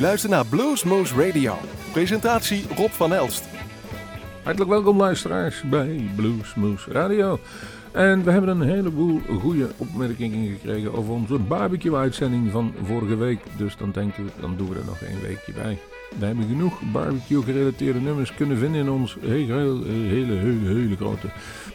luistert naar Bluesmoose Radio. Presentatie Rob van Elst. Hartelijk welkom luisteraars bij Bluesmoose Radio. En we hebben een heleboel goede opmerkingen gekregen over onze barbecue-uitzending van vorige week. Dus dan denken we, dan doen we er nog één weekje bij. We hebben genoeg barbecue-gerelateerde nummers kunnen vinden in ons hele, hele, hele, grote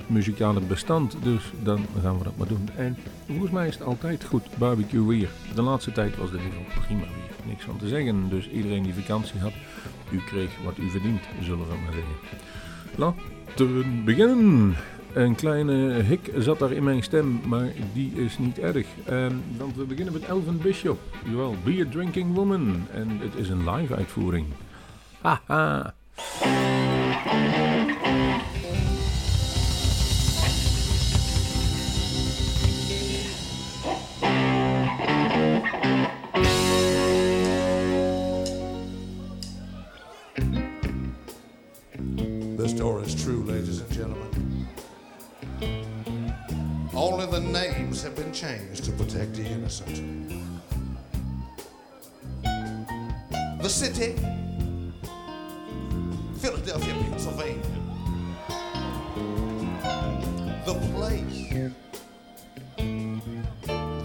muzikale bestand. Dus dan gaan we dat maar doen. En volgens mij is het altijd goed barbecue weer. De laatste tijd was het heel prima weer. Niks van te zeggen. Dus iedereen die vakantie had, u kreeg wat u verdient, zullen we maar zeggen. Laten we beginnen. Een kleine hik zat daar in mijn stem, maar die is niet erg. Um, want we beginnen met Elvin Bishop. Jawel, Be a Drinking Woman. En het is een live uitvoering. Haha. Story is true, ladies and gentlemen. Only the names have been changed to protect the innocent. The city, Philadelphia, Pennsylvania. The place,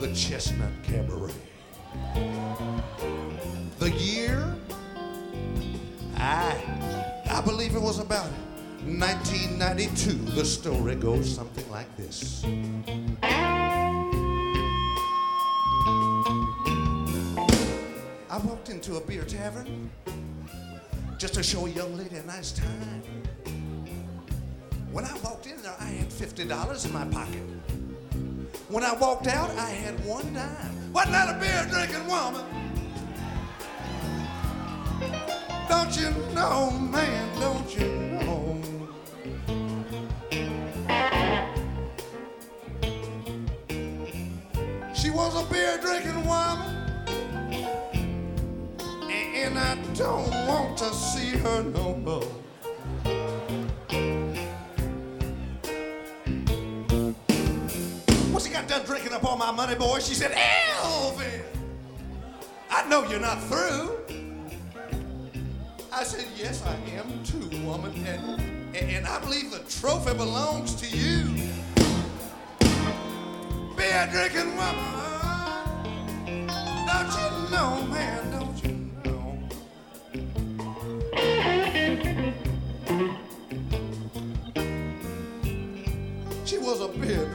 the Chestnut Cabaret. The year, I, I believe it was about 1992. The story goes something like this. I walked into a beer tavern just to show a young lady a nice time. When I walked in there, I had $50 in my pocket. When I walked out, I had one dime. Wasn't that a beer drinking woman? Don't you know, man, don't you beer drinking woman, and I don't want to see her no more. When she got done drinking up all my money, boy, she said, Elvin, I know you're not through. I said, Yes, I am too, woman, and, and I believe the trophy belongs to you. Beer drinking woman,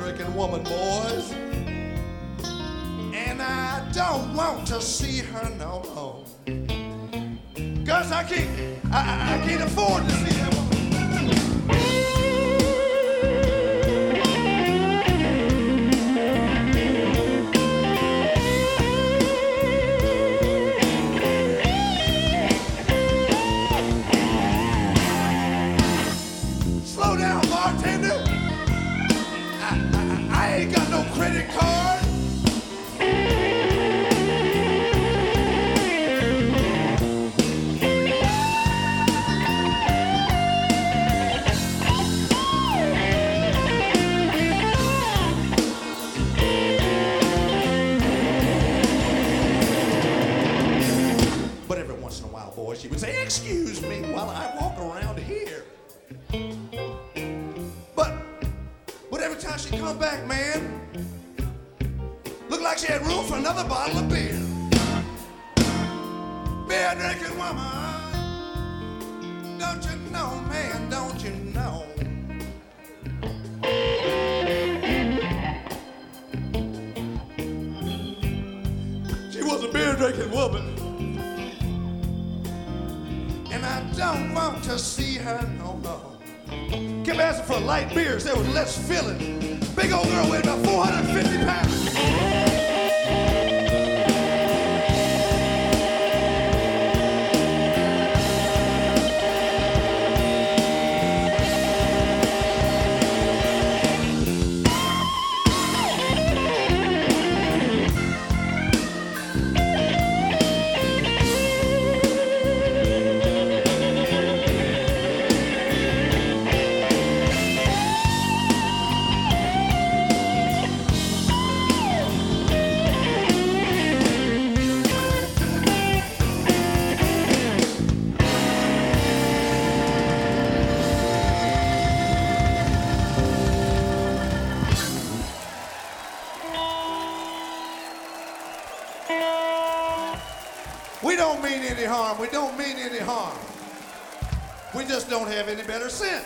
drinking woman, boys. And I don't want to see her no more. Cause I can't, I, I- can't afford to see that harm. We don't mean any harm. We just don't have any better sense.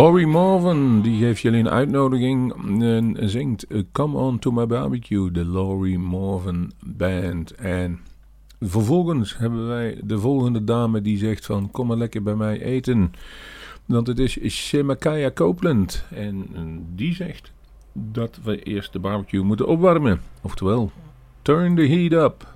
Laurie Marvin, die geeft jullie een uitnodiging en zingt Come On To My Barbecue, de Laurie Marvin Band. En vervolgens hebben wij de volgende dame die zegt van kom maar lekker bij mij eten. Want het is Shemakaya Copeland en die zegt dat we eerst de barbecue moeten opwarmen. Oftewel, turn the heat up.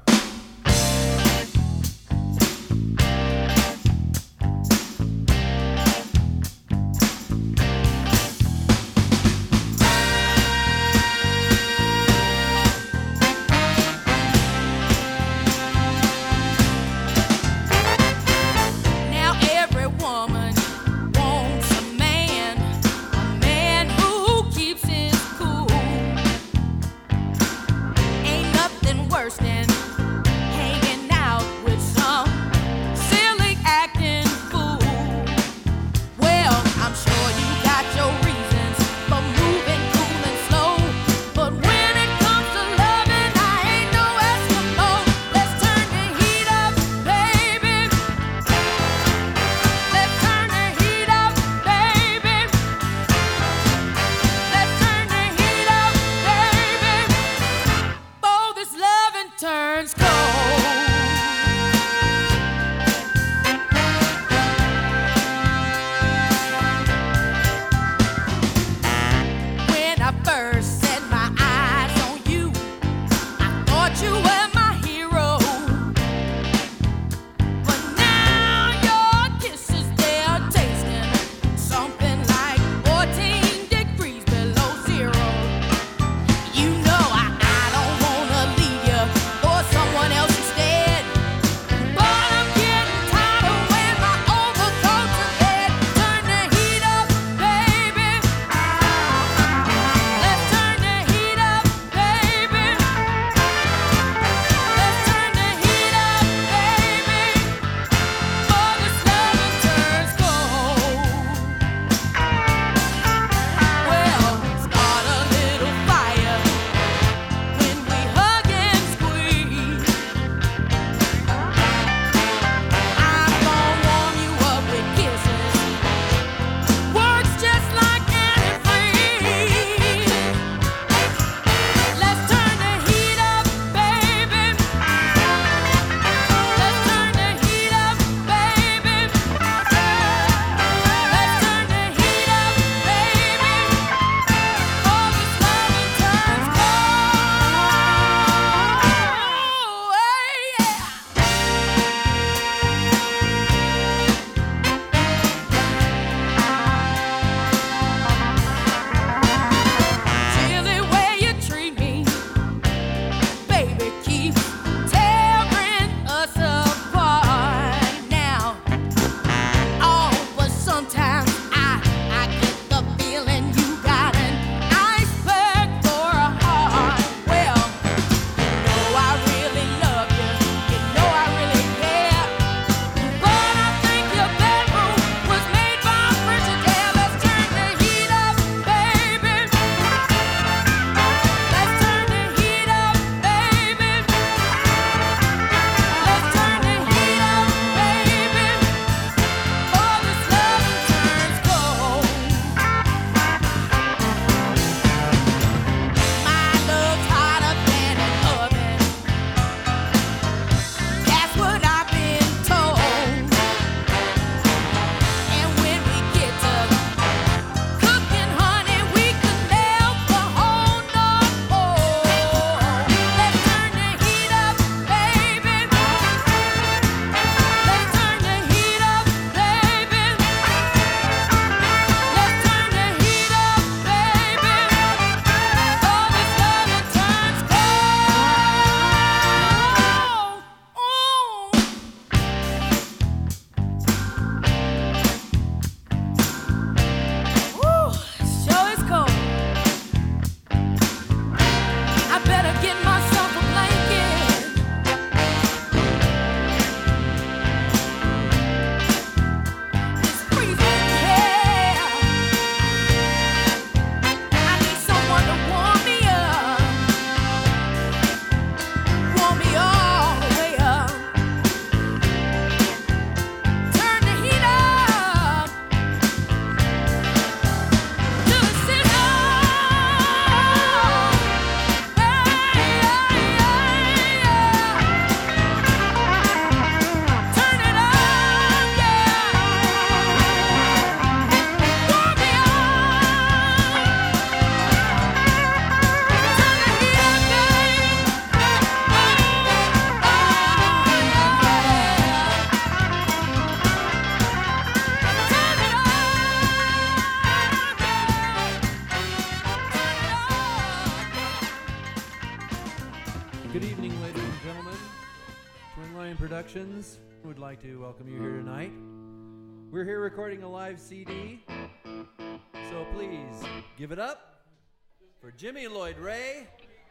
Jimmy Lloyd Rea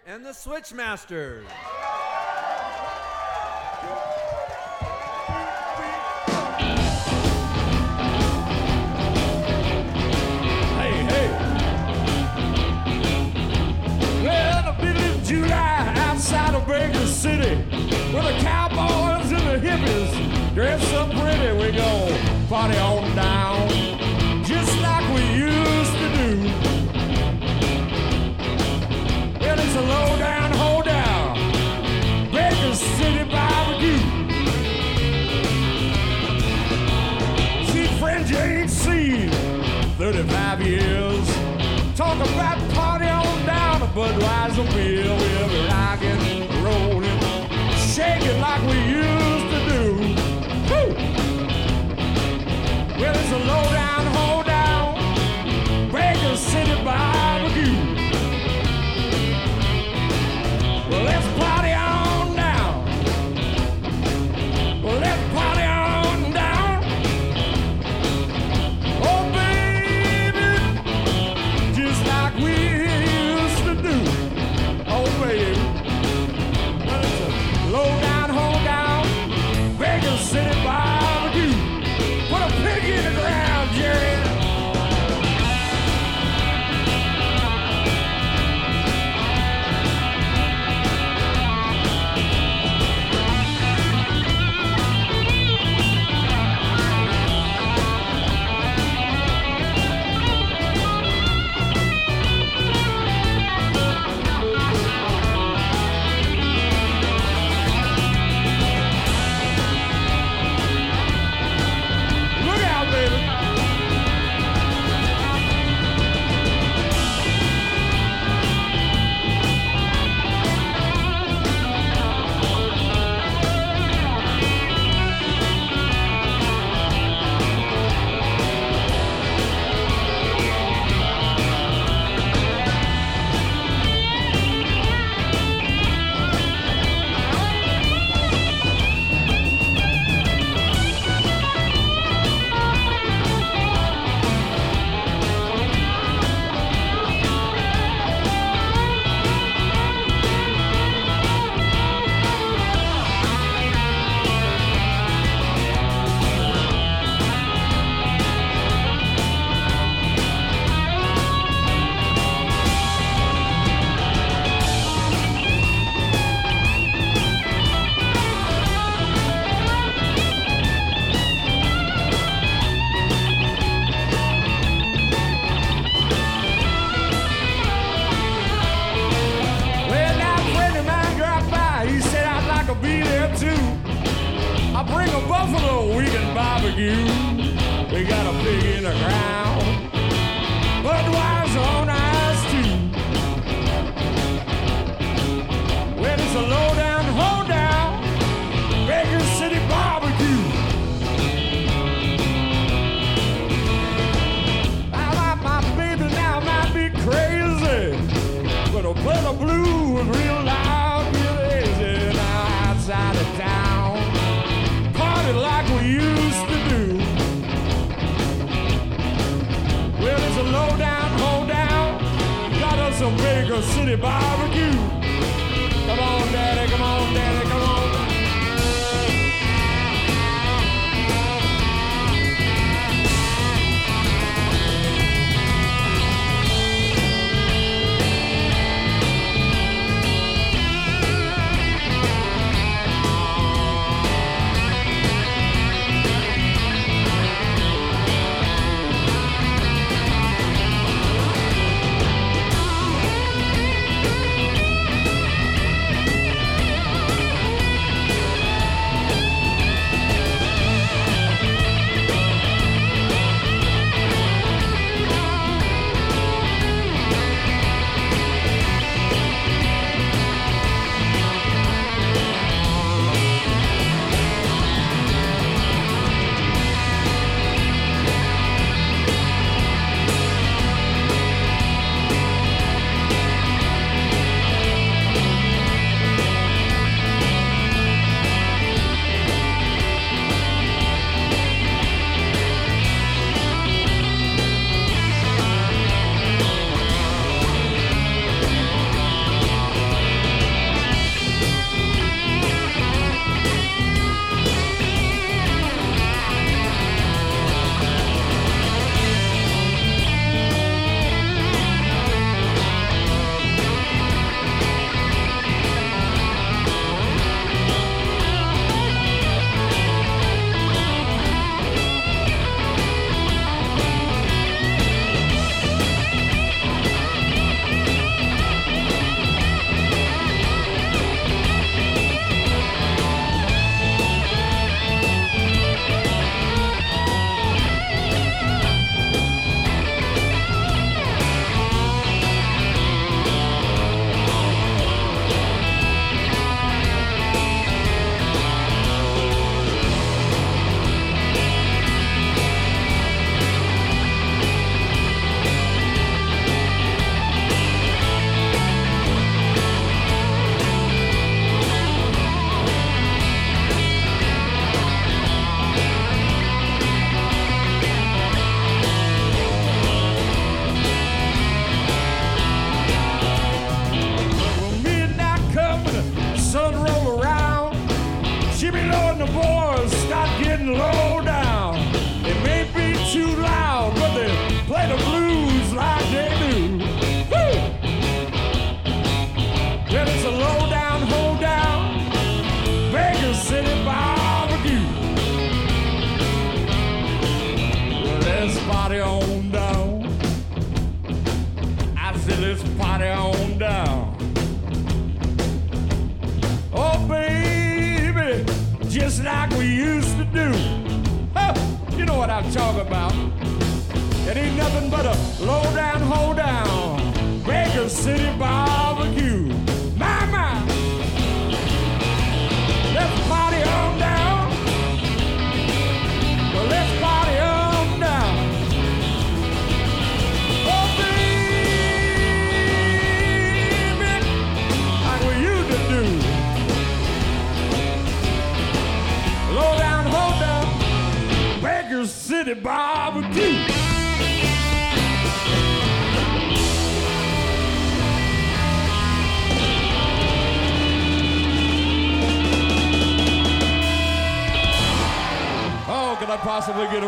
and the Switchmasters. outside of Baker City where the cowboys and the hippies dress up pretty. We go party on down. It's a City barbecue. See friends you ain't seen 35 years. Talk about party on down Budweiser. We'll rocking, rolling, shaking like we used to do. Woo! Well, it's a low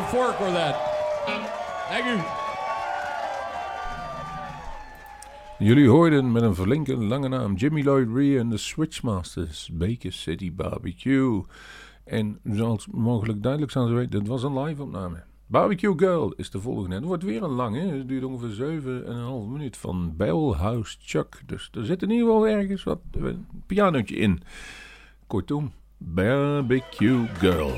fork Jullie hoorden met een verlinken lange naam Jimmy Lloyd Ree en de Switchmasters, Baker City Barbecue. En zoals mogelijk duidelijk zijn ze weten, dit was een live opname. Barbecue Girl is de volgende. Het wordt weer een lange. Het duurt ongeveer 7,5 minuut van Bijlhouse Chuck. Dus er zit in ieder geval ergens wat een pianootje in. Kortom, Barbecue Girl.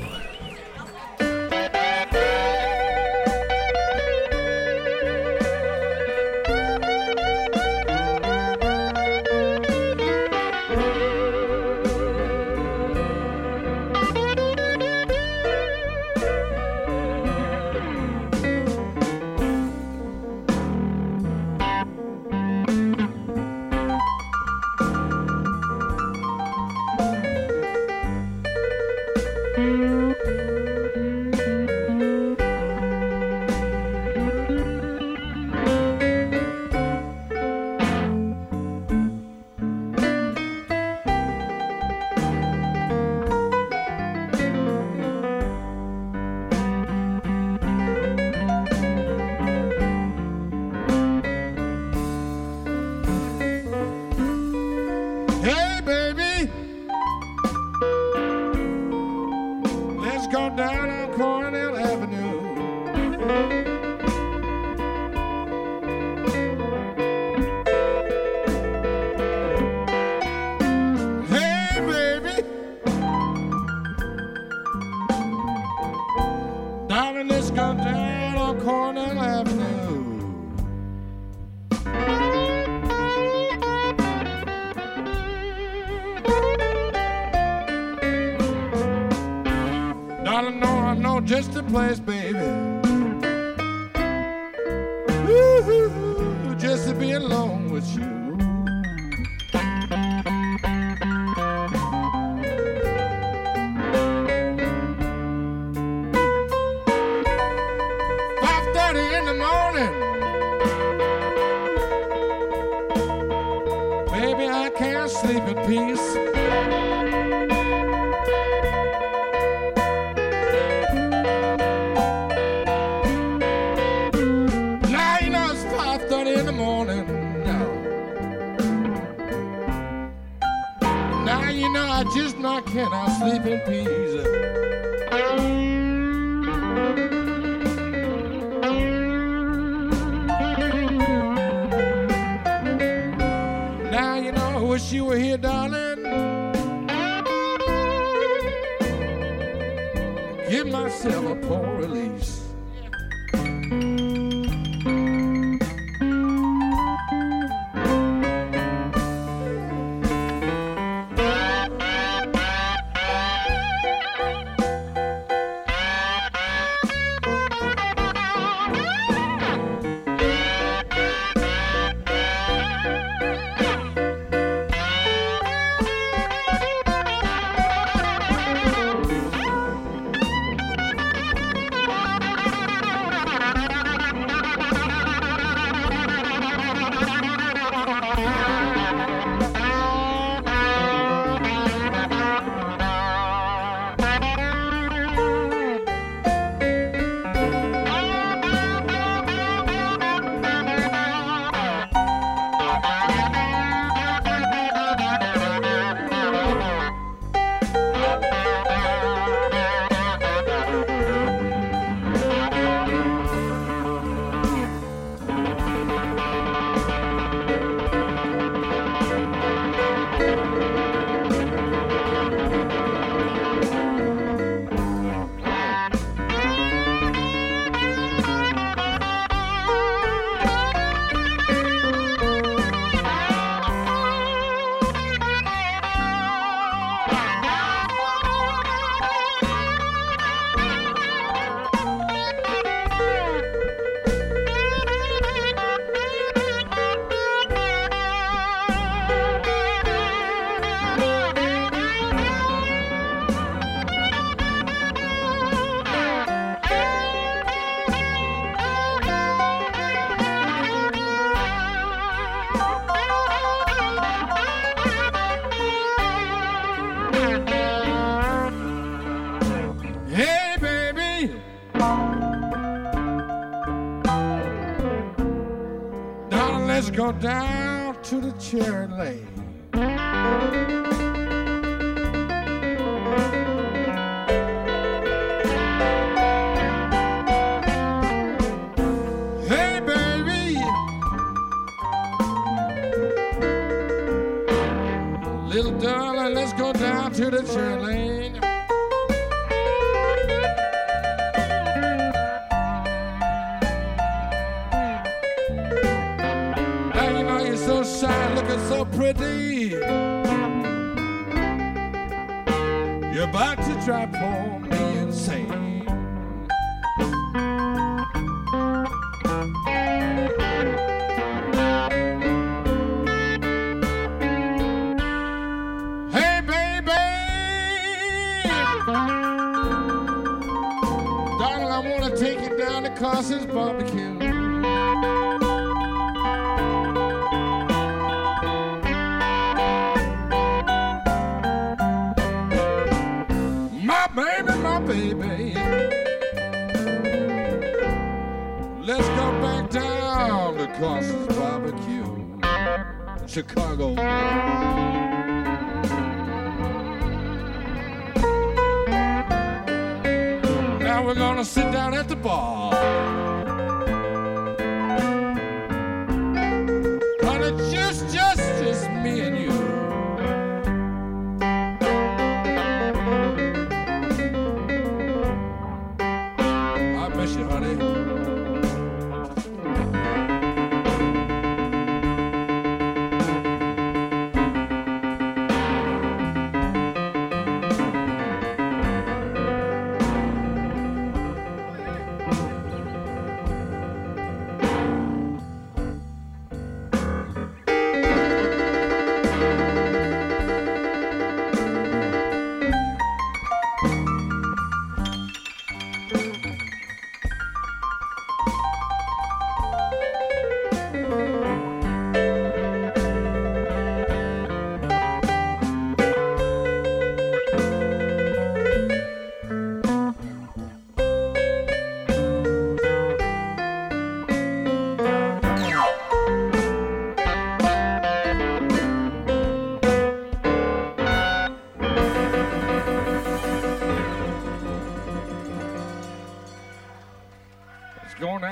with you.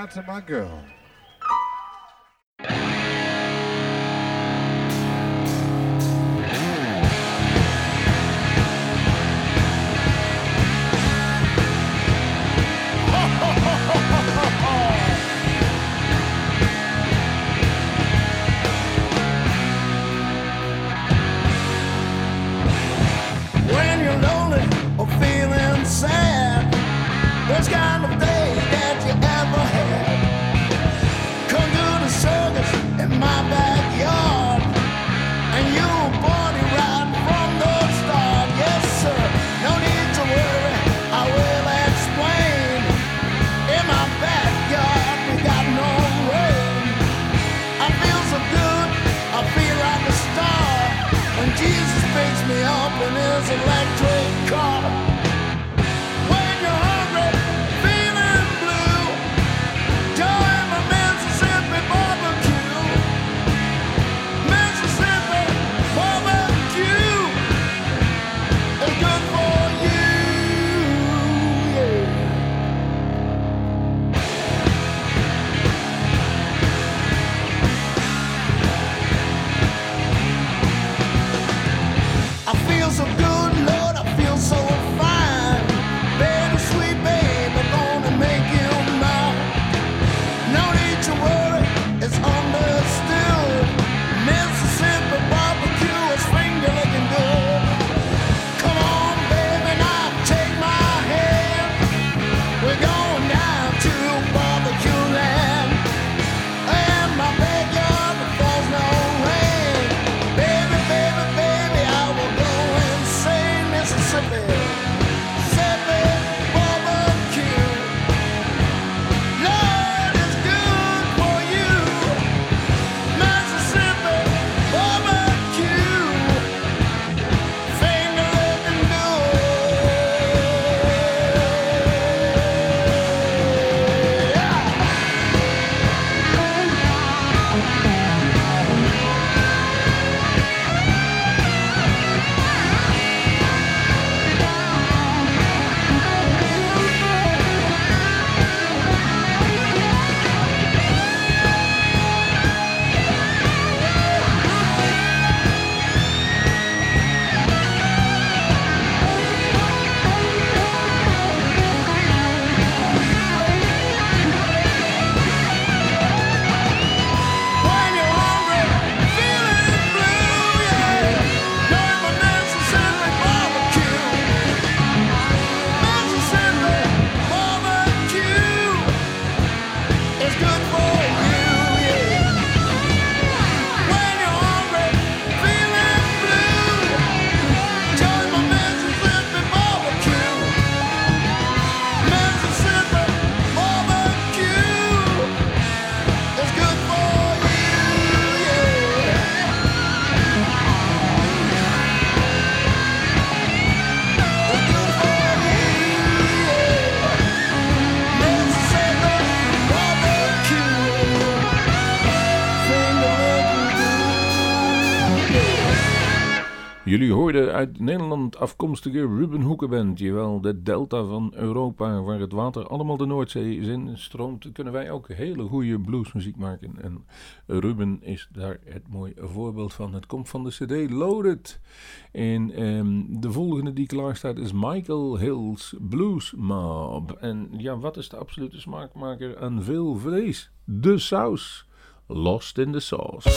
Out to my girl. Jullie hoorden uit Nederland afkomstige Ruben Hoekenband. Jawel, de delta van Europa, waar het water allemaal de Noordzee is in stroomt, kunnen wij ook hele goede bluesmuziek maken. En Ruben is daar het mooie voorbeeld van. Het komt van de CD Loaded. En ehm, de volgende die klaar staat is Michael Hill's Blues Mob. En ja, wat is de absolute smaakmaker aan veel vlees? De saus. Lost in the sauce.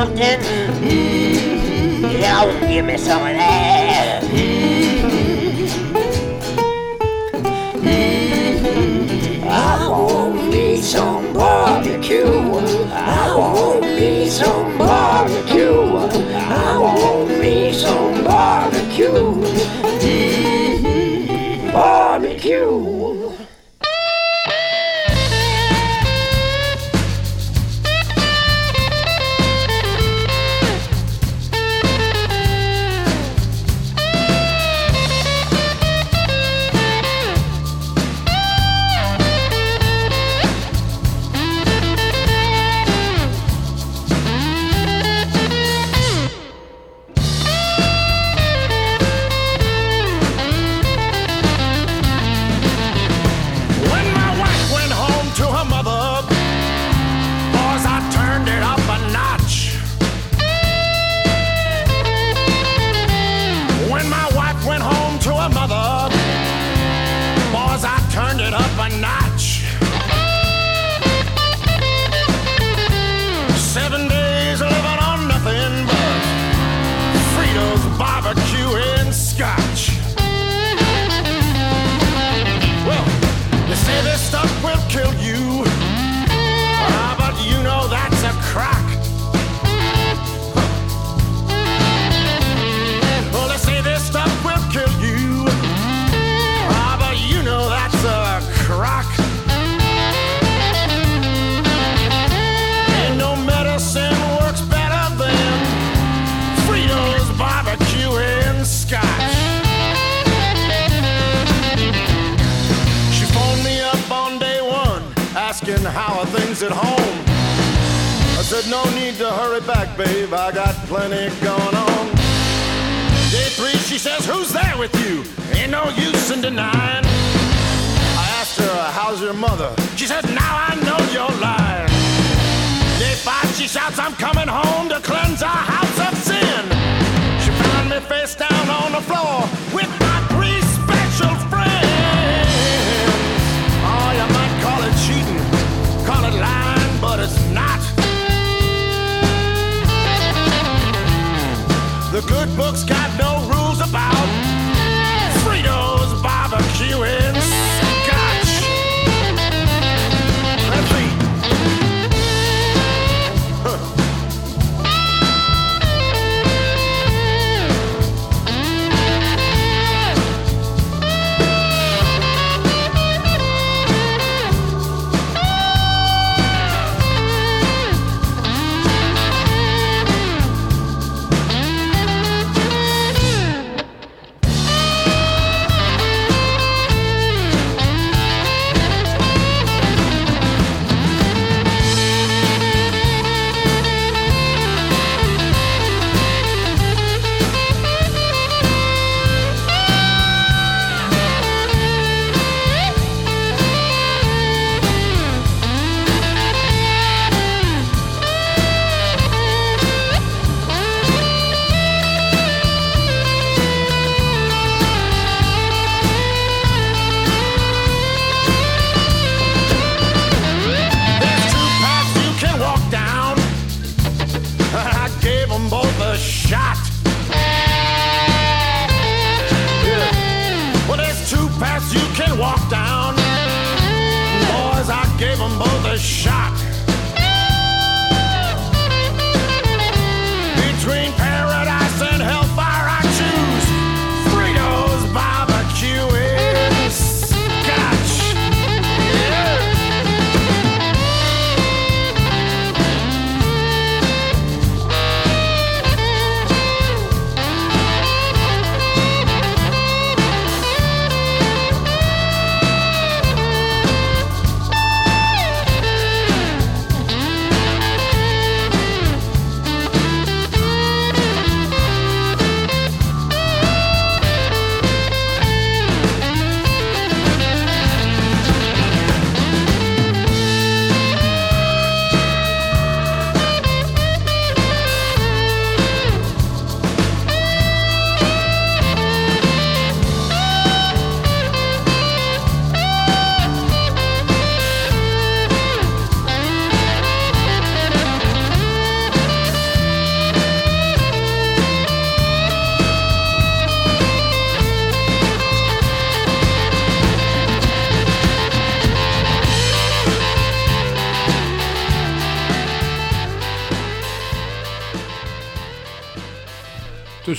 something? Mm, yeah, give me some of that.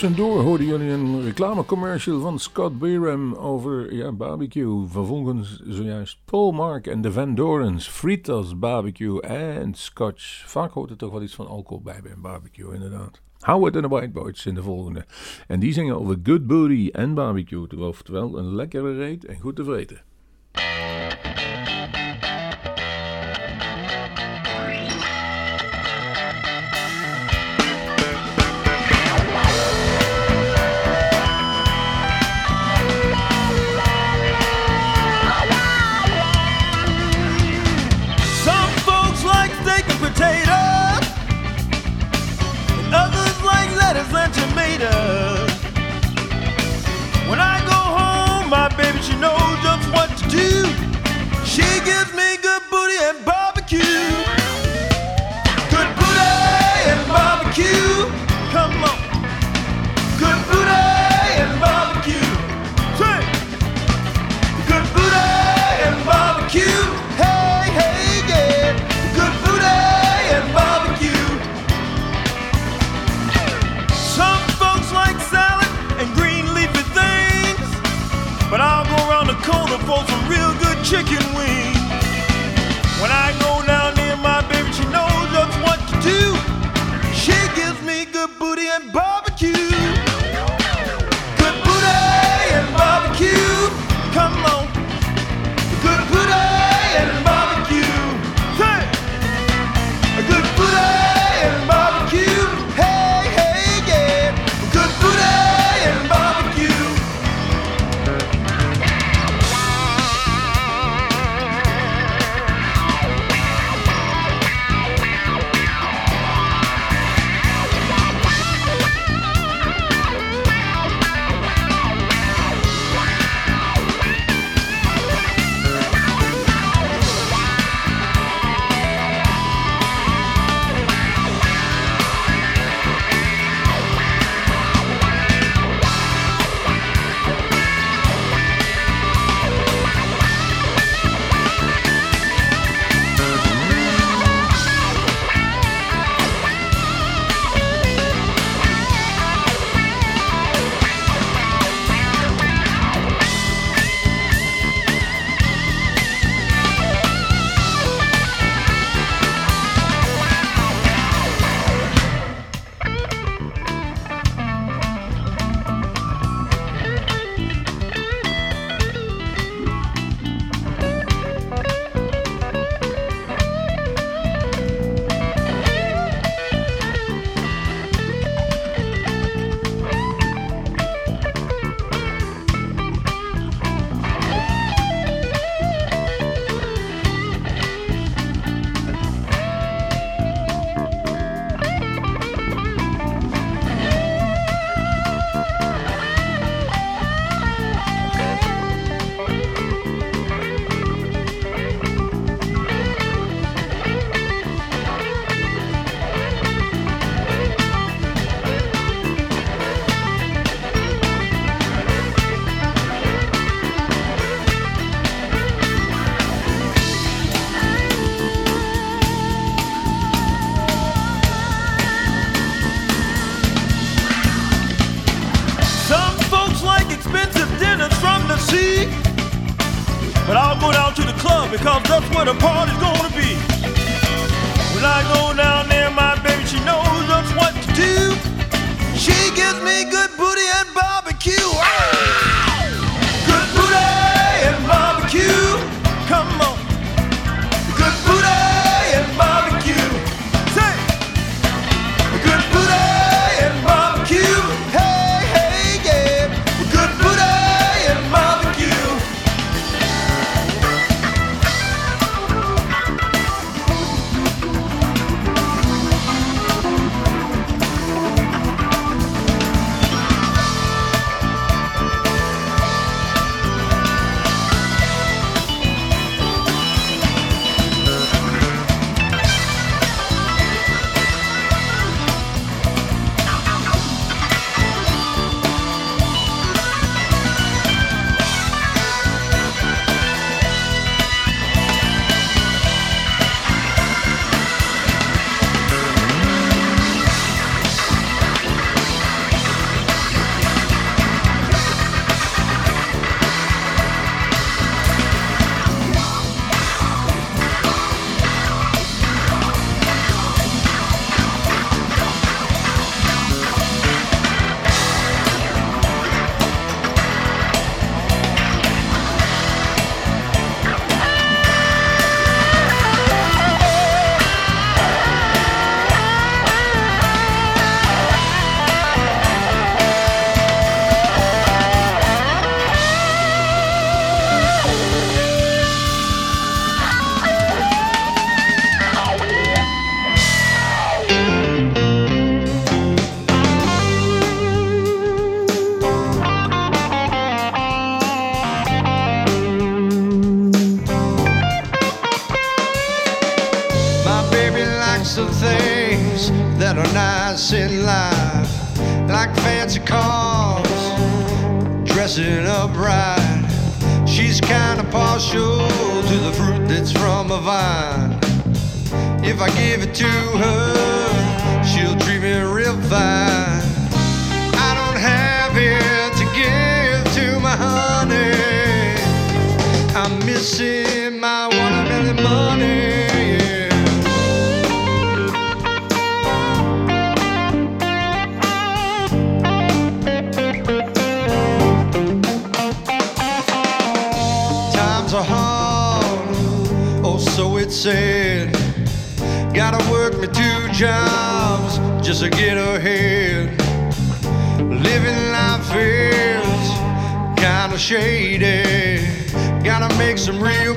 Tussendoor hoorden jullie een reclamecommercial van Scott Beerham over ja, barbecue. Vervolgens zojuist Paul Mark en de Van Dorens, Fritas barbecue en Scotch. Vaak hoort er toch wel iets van alcohol bij bij een barbecue, inderdaad. Howard en de Whiteboys in de volgende. En die zingen over good booty en barbecue, oftewel een lekkere reet en goed te vreten.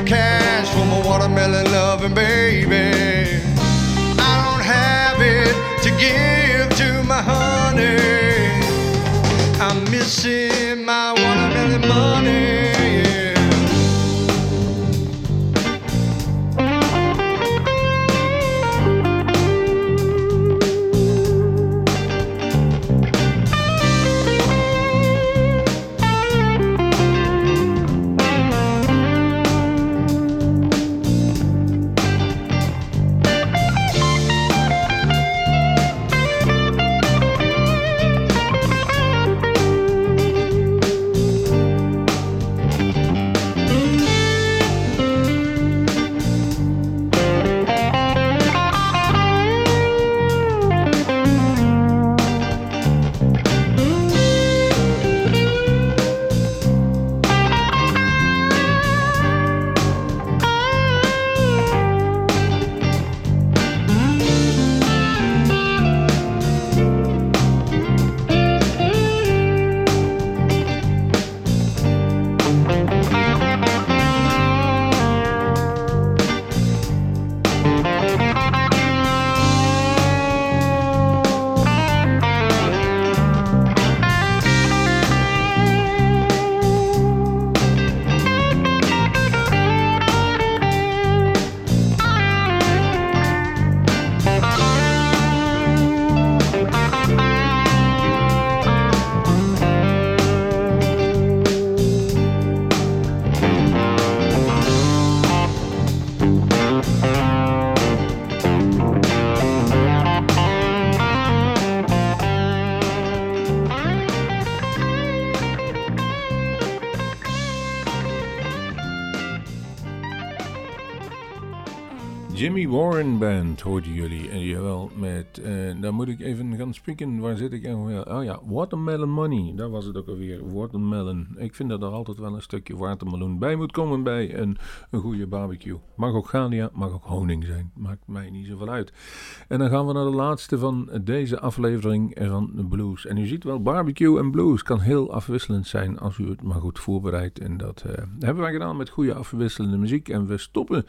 cash for my watermelon loving baby. I don't have it to give to my honey. I'm missing my Jimmy Warren Band hoorden jullie. En jawel, met, eh, dan moet ik even gaan spieken. Waar zit ik? Ja, oh ja, Watermelon Money. Daar was het ook alweer. Watermelon. Ik vind dat er altijd wel een stukje watermeloen bij moet komen bij een, een goede barbecue. Mag ook galia, mag ook honing zijn. Maakt mij niet zoveel uit. En dan gaan we naar de laatste van deze aflevering van de blues. En u ziet wel, barbecue en blues kan heel afwisselend zijn als u het maar goed voorbereidt. En dat eh, hebben wij gedaan met goede afwisselende muziek. En we stoppen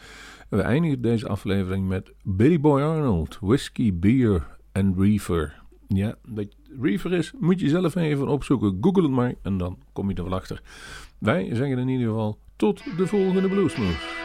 we eindigen deze aflevering met Billy Boy Arnold, Whiskey, Beer en Reefer. Ja, dat Reefer is, moet je zelf even opzoeken. Google het maar en dan kom je er wel achter. Wij zeggen in ieder geval tot de volgende Bluesmoes.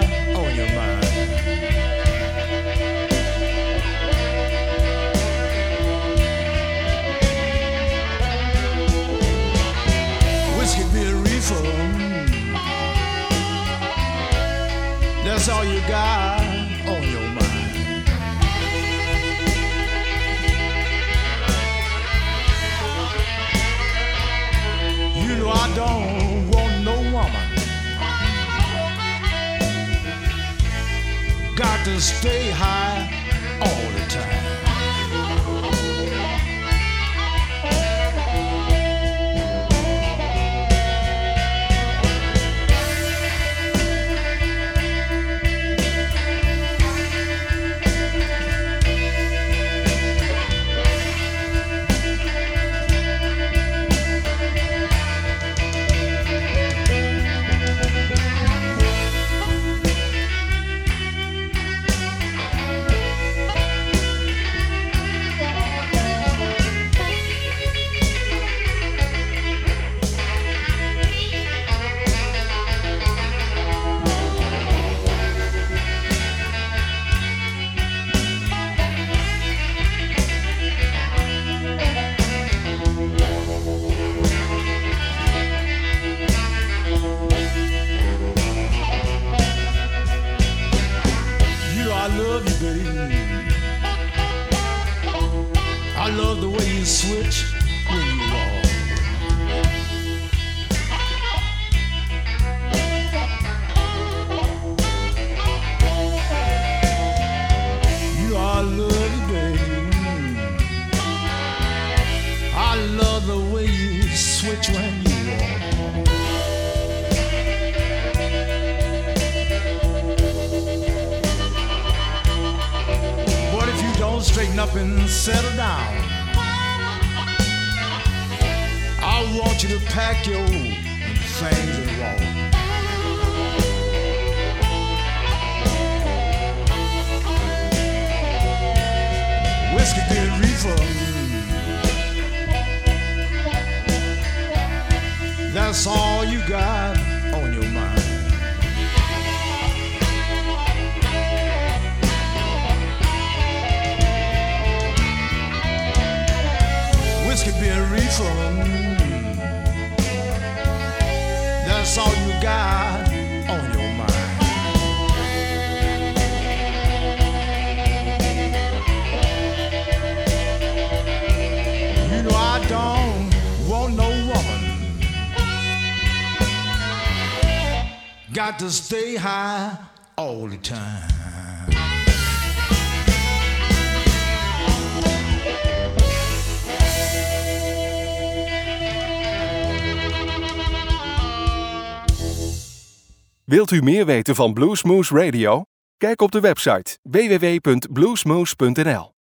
On your mind. You know I don't want no woman. Got to stay high love you, baby. I love the way you switch when you walk. You I love baby. I love the way you switch when straighten up and settle down? I want you to pack your things and walk. Whiskey, beer, reefer. That's all you got Got to stay high all the time. Wilt u meer weten van Bluesmoose Radio? Kijk op de website www.bluesmoose.nl.